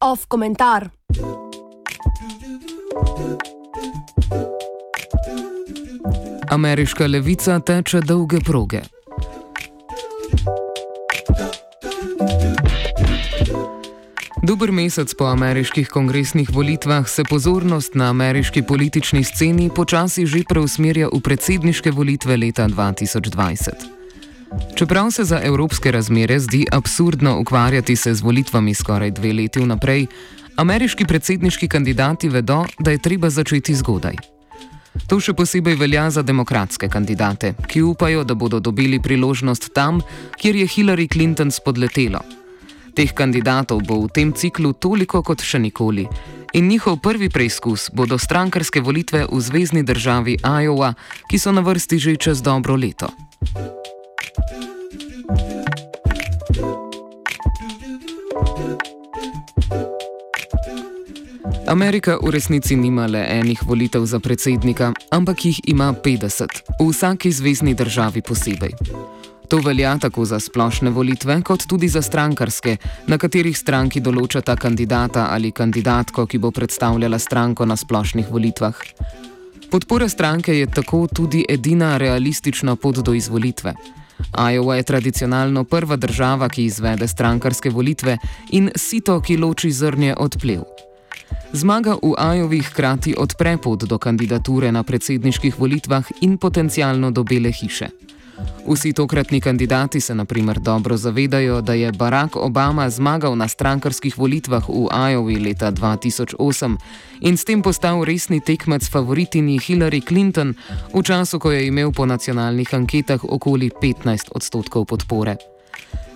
Off komentar. Ameriška levica teče dolge proge. Dober mesec po ameriških kongresnih volitvah se pozornost na ameriški politični sceni počasi že preusmerja v predsedniške volitve leta 2020. Čeprav se za evropske razmere zdi absurdno ukvarjati se z volitvami skoraj dve leti vnaprej, ameriški predsedniški kandidati vedo, da je treba začeti zgodaj. To še posebej velja za demokratske kandidate, ki upajo, da bodo dobili priložnost tam, kjer je Hillary Clinton spodletelo. Teh kandidatov bo v tem ciklu toliko kot še nikoli. In njihov prvi preizkus bodo strankarske volitve v zvezdni državi Iowa, ki so na vrsti že čez dobro leto. Amerika v resnici nima le enih volitev za predsednika, ampak jih ima 50, v vsaki zvezdni državi posebej. To velja tako za splošne volitve, kot tudi za strankarske, na katerih stranki določata kandidata ali kandidatko, ki bo predstavljala stranko na splošnih volitvah. Podpora stranke je tako tudi edina realistična pot do izvolitve. Iowa je tradicionalno prva država, ki izvede strankarske volitve in sito, ki loči zrnje od plev. Zmaga v Ajovi hkrati odpre pot do kandidature na predsedniških volitvah in potencialno do Bele hiše. Vsi tokratni kandidati se naprimer dobro zavedajo, da je Barack Obama zmagal na strankarskih volitvah v Iowi leta 2008 in s tem postal resni tekmec favoritini Hillary Clinton v času, ko je imel po nacionalnih anketah okoli 15 odstotkov podpore.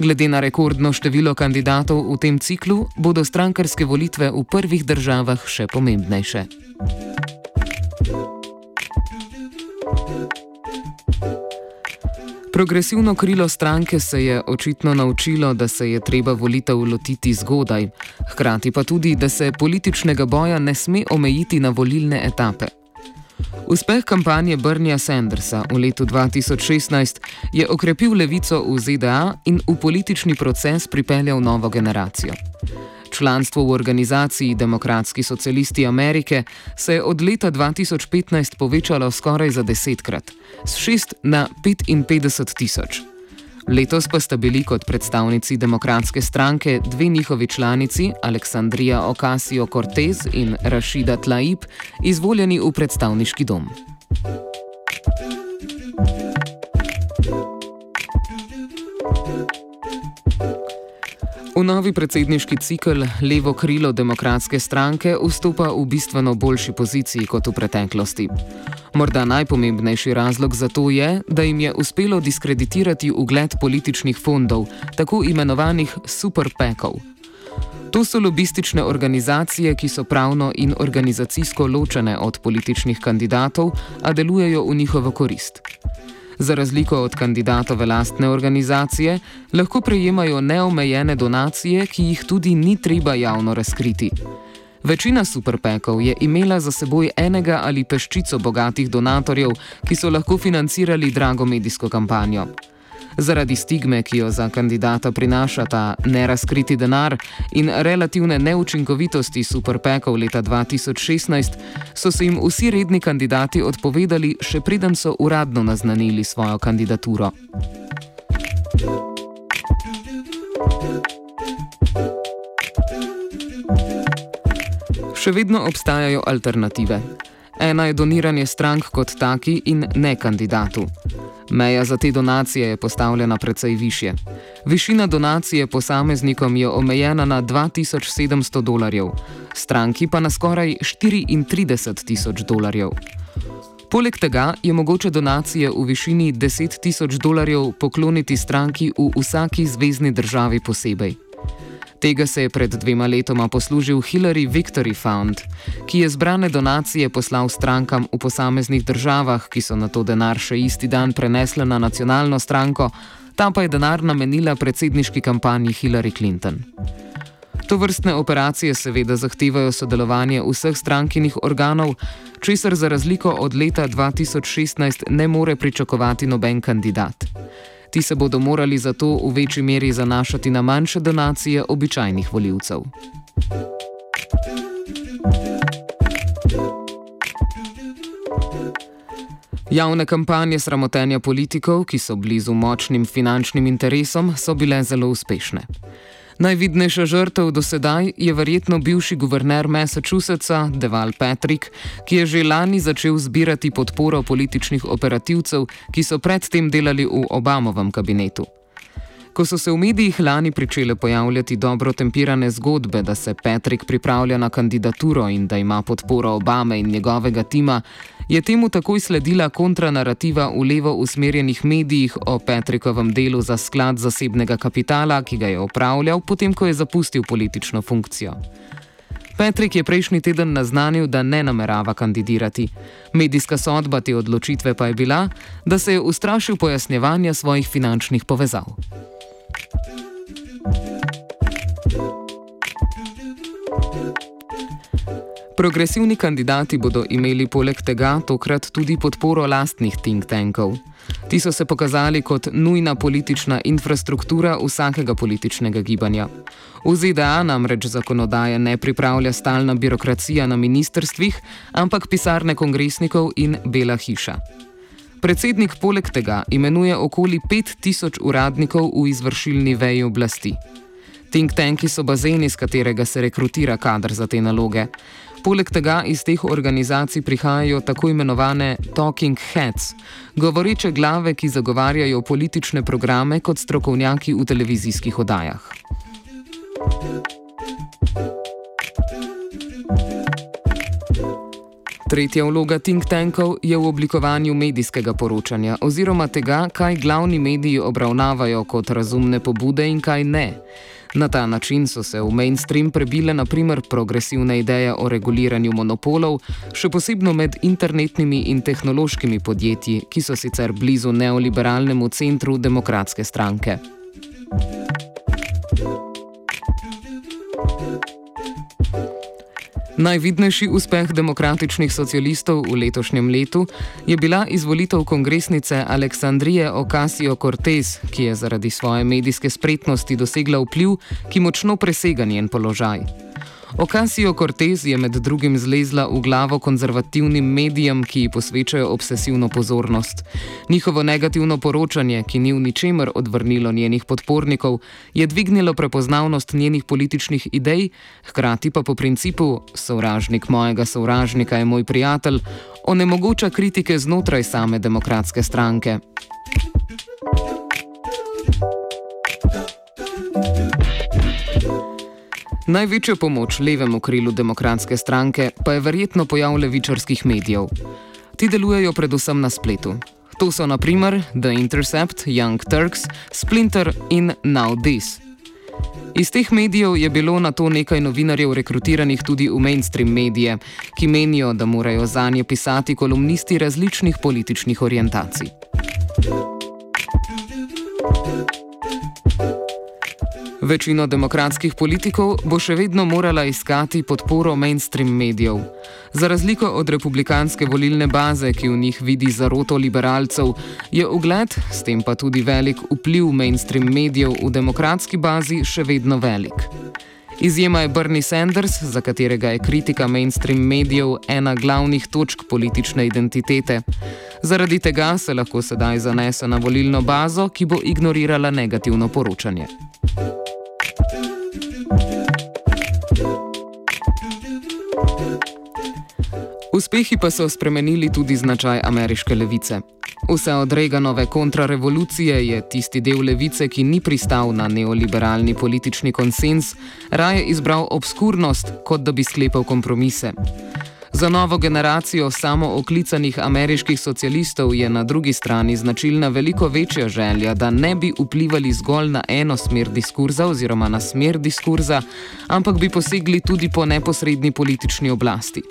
Glede na rekordno število kandidatov v tem ciklu, bodo strankarske volitve v prvih državah še pomembnejše. Progresivno krilo stranke se je očitno naučilo, da se je treba volitev lotiti zgodaj, hkrati pa tudi, da se političnega boja ne sme omejiti na volilne etape. Uspeh kampanje Brnija Sandersa v letu 2016 je okrepil levico v ZDA in v politični proces pripeljal novo generacijo. Članstvo v organizaciji Demokratski socialisti Amerike se je od leta 2015 povečalo skoraj za desetkrat, z 6 na 55 tisoč. Letos pa sta bili kot predstavnici demokratske stranke dve njihovi članici, Aleksandrija Ocasio-Cortez in Rashida Tlaib, izvoljeni v predstavniški dom. V novi predsedniški cikl levo krilo demokratske stranke vstopa v bistveno boljši poziciji kot v preteklosti. Morda najpomembnejši razlog za to je, da jim je uspelo diskreditirati ugled političnih fondov, tako imenovanih superpekov. To so lobistične organizacije, ki so pravno in organizacijsko ločene od političnih kandidatov, a delujejo v njihovo korist. Za razliko od kandidatove lastne organizacije, lahko prejemajo neomejene donacije, ki jih tudi ni treba javno razkriti. Večina superpekov je imela za seboj enega ali peščico bogatih donatorjev, ki so lahko financirali drago medijsko kampanjo. Zaradi stigme, ki jo za kandidata prinaša ta nerazkriti denar in relativne neučinkovitosti superpekov leta 2016, so se jim vsi redni kandidati odpovedali, še preden so uradno naznanili svojo kandidaturo. Še vedno obstajajo alternative. Ena je doniranje strank kot taki in ne kandidatu. Meja za te donacije je postavljena precej više. Višina donacije posameznikom je omejena na 2700 dolarjev, stranki pa na skoraj 34 tisoč dolarjev. Poleg tega je mogoče donacije v višini 10 tisoč dolarjev pokloniti stranki v vsaki zvezdni državi posebej. Tega se je pred dvema letoma poslužil Hillary Victory Fund, ki je zbrane donacije poslal strankam v posameznih državah, ki so na to denar še isti dan prenesle na nacionalno stranko, ta pa je denar namenila predsedniški kampanji Hillary Clinton. To vrstne operacije seveda zahtevajo sodelovanje vseh strankinih organov, česar za razliko od leta 2016 ne more pričakovati noben kandidat. Ti se bodo morali zato v večji meri zanašati na manjše donacije običajnih voljivcev. Javne kampanje sramotenja politikov, ki so blizu močnim finančnim interesom, so bile zelo uspešne. Najvidnejša žrtev do sedaj je verjetno bivši guverner Massachusettsa Deval Patrick, ki je že lani začel zbirati podporo političnih operativcev, ki so predtem delali v Obamovem kabinetu. Ko so se v medijih lani pričele pojavljati dobro tempirane zgodbe, da se Patrick pripravlja na kandidaturo in da ima podporo Obame in njegovega tima, je temu takoj sledila kontranarativa v levo usmerjenih medijih o Patrickovem delu za sklad zasebnega kapitala, ki ga je opravljal, potem ko je zapustil politično funkcijo. Patrick je prejšnji teden naznanil, da ne namerava kandidirati. Medijska sodba te odločitve pa je bila, da se je ustrašil pojasnjevanja svojih finančnih povezav. Progresivni kandidati bodo imeli poleg tega tokrat tudi podporo lastnih think tankov. Ti so se pokazali kot nujna politična infrastruktura vsakega političnega gibanja. V ZDA namreč zakonodaje ne pripravlja stalna birokracija na ministrstvih, ampak pisarne kongresnikov in Bela hiša. Predsednik poleg tega imenuje okoli 5000 uradnikov v izvršilni veji oblasti. Think tanki so bazen, iz katerega se rekrutira kader za te naloge. Poleg tega iz teh organizacij prihajajo tako imenovane talking heads, govoreče glave, ki zagovarjajo politične programe kot strokovnjaki v televizijskih oddajah. Tretja vloga think tankov je v oblikovanju medijskega poročanja oziroma tega, kaj glavni mediji obravnavajo kot razumne pobude in kaj ne. Na ta način so se v mainstream prebile naprimer progresivne ideje o reguliranju monopolov, še posebno med internetnimi in tehnološkimi podjetji, ki so sicer blizu neoliberalnemu centru demokratske stranke. Najvidnejši uspeh demokratičnih socialistov v letošnjem letu je bila izvolitev kongresnice Aleksandrije Ocasio-Cortez, ki je zaradi svoje medijske spretnosti dosegla vpliv, ki močno presega njen položaj. Ocasio Cortez je med drugim zlezla v glavo konzervativnim medijem, ki ji posvečajo obsesivno pozornost. Njihovo negativno poročanje, ki ni v ničemer odvrnilo njenih podpornikov, je dvignilo prepoznavnost njenih političnih idej, hkrati pa po principu sovražnik mojega sovražnika je moj prijatelj, onemogoča kritike znotraj same demokratske stranke. Največjo pomoč levemu krilu demokratske stranke pa je verjetno pojav levičarskih medijev. Ti delujejo predvsem na spletu. To so naprimer The Intercept, Young Turks, Splinter in Now This. Iz teh medijev je bilo na to nekaj novinarjev rekrutiranih tudi v mainstream medije, ki menijo, da morajo za nje pisati kolumnisti različnih političnih orientacij. Večino demokratskih politikov bo še vedno morala iskati podporo mainstream medijev. Za razliko od republikanske volilne baze, ki v njih vidi zaroto liberalcev, je ugled, s tem pa tudi velik vpliv mainstream medijev v demokratski bazi še vedno velik. Izjema je Bernie Sanders, za katerega je kritika mainstream medijev ena glavnih točk politične identitete. Zaradi tega se lahko sedaj zanese na volilno bazo, ki bo ignorirala negativno poročanje. Uspehi pa so spremenili tudi značaj ameriške levice. Vse od Reaganove kontrarevolucije je tisti del levice, ki ni pristal na neoliberalni politični konsens, raje izbral obskurnost, kot da bi sklepal kompromise. Za novo generacijo samooklicanih ameriških socialistov je na drugi strani značilna veliko večja želja, da ne bi vplivali zgolj na eno smer diskurza oziroma na smer diskurza, ampak bi posegli tudi po neposredni politični oblasti.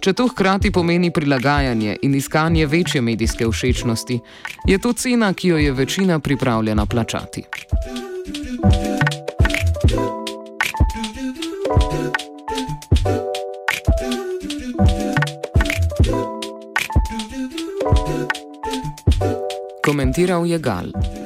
Če to hkrati pomeni prilagajanje in iskanje večje medijske všečnosti, je to cena, ki jo je večina pripravljena plačati. thank you Komentiral je Gal.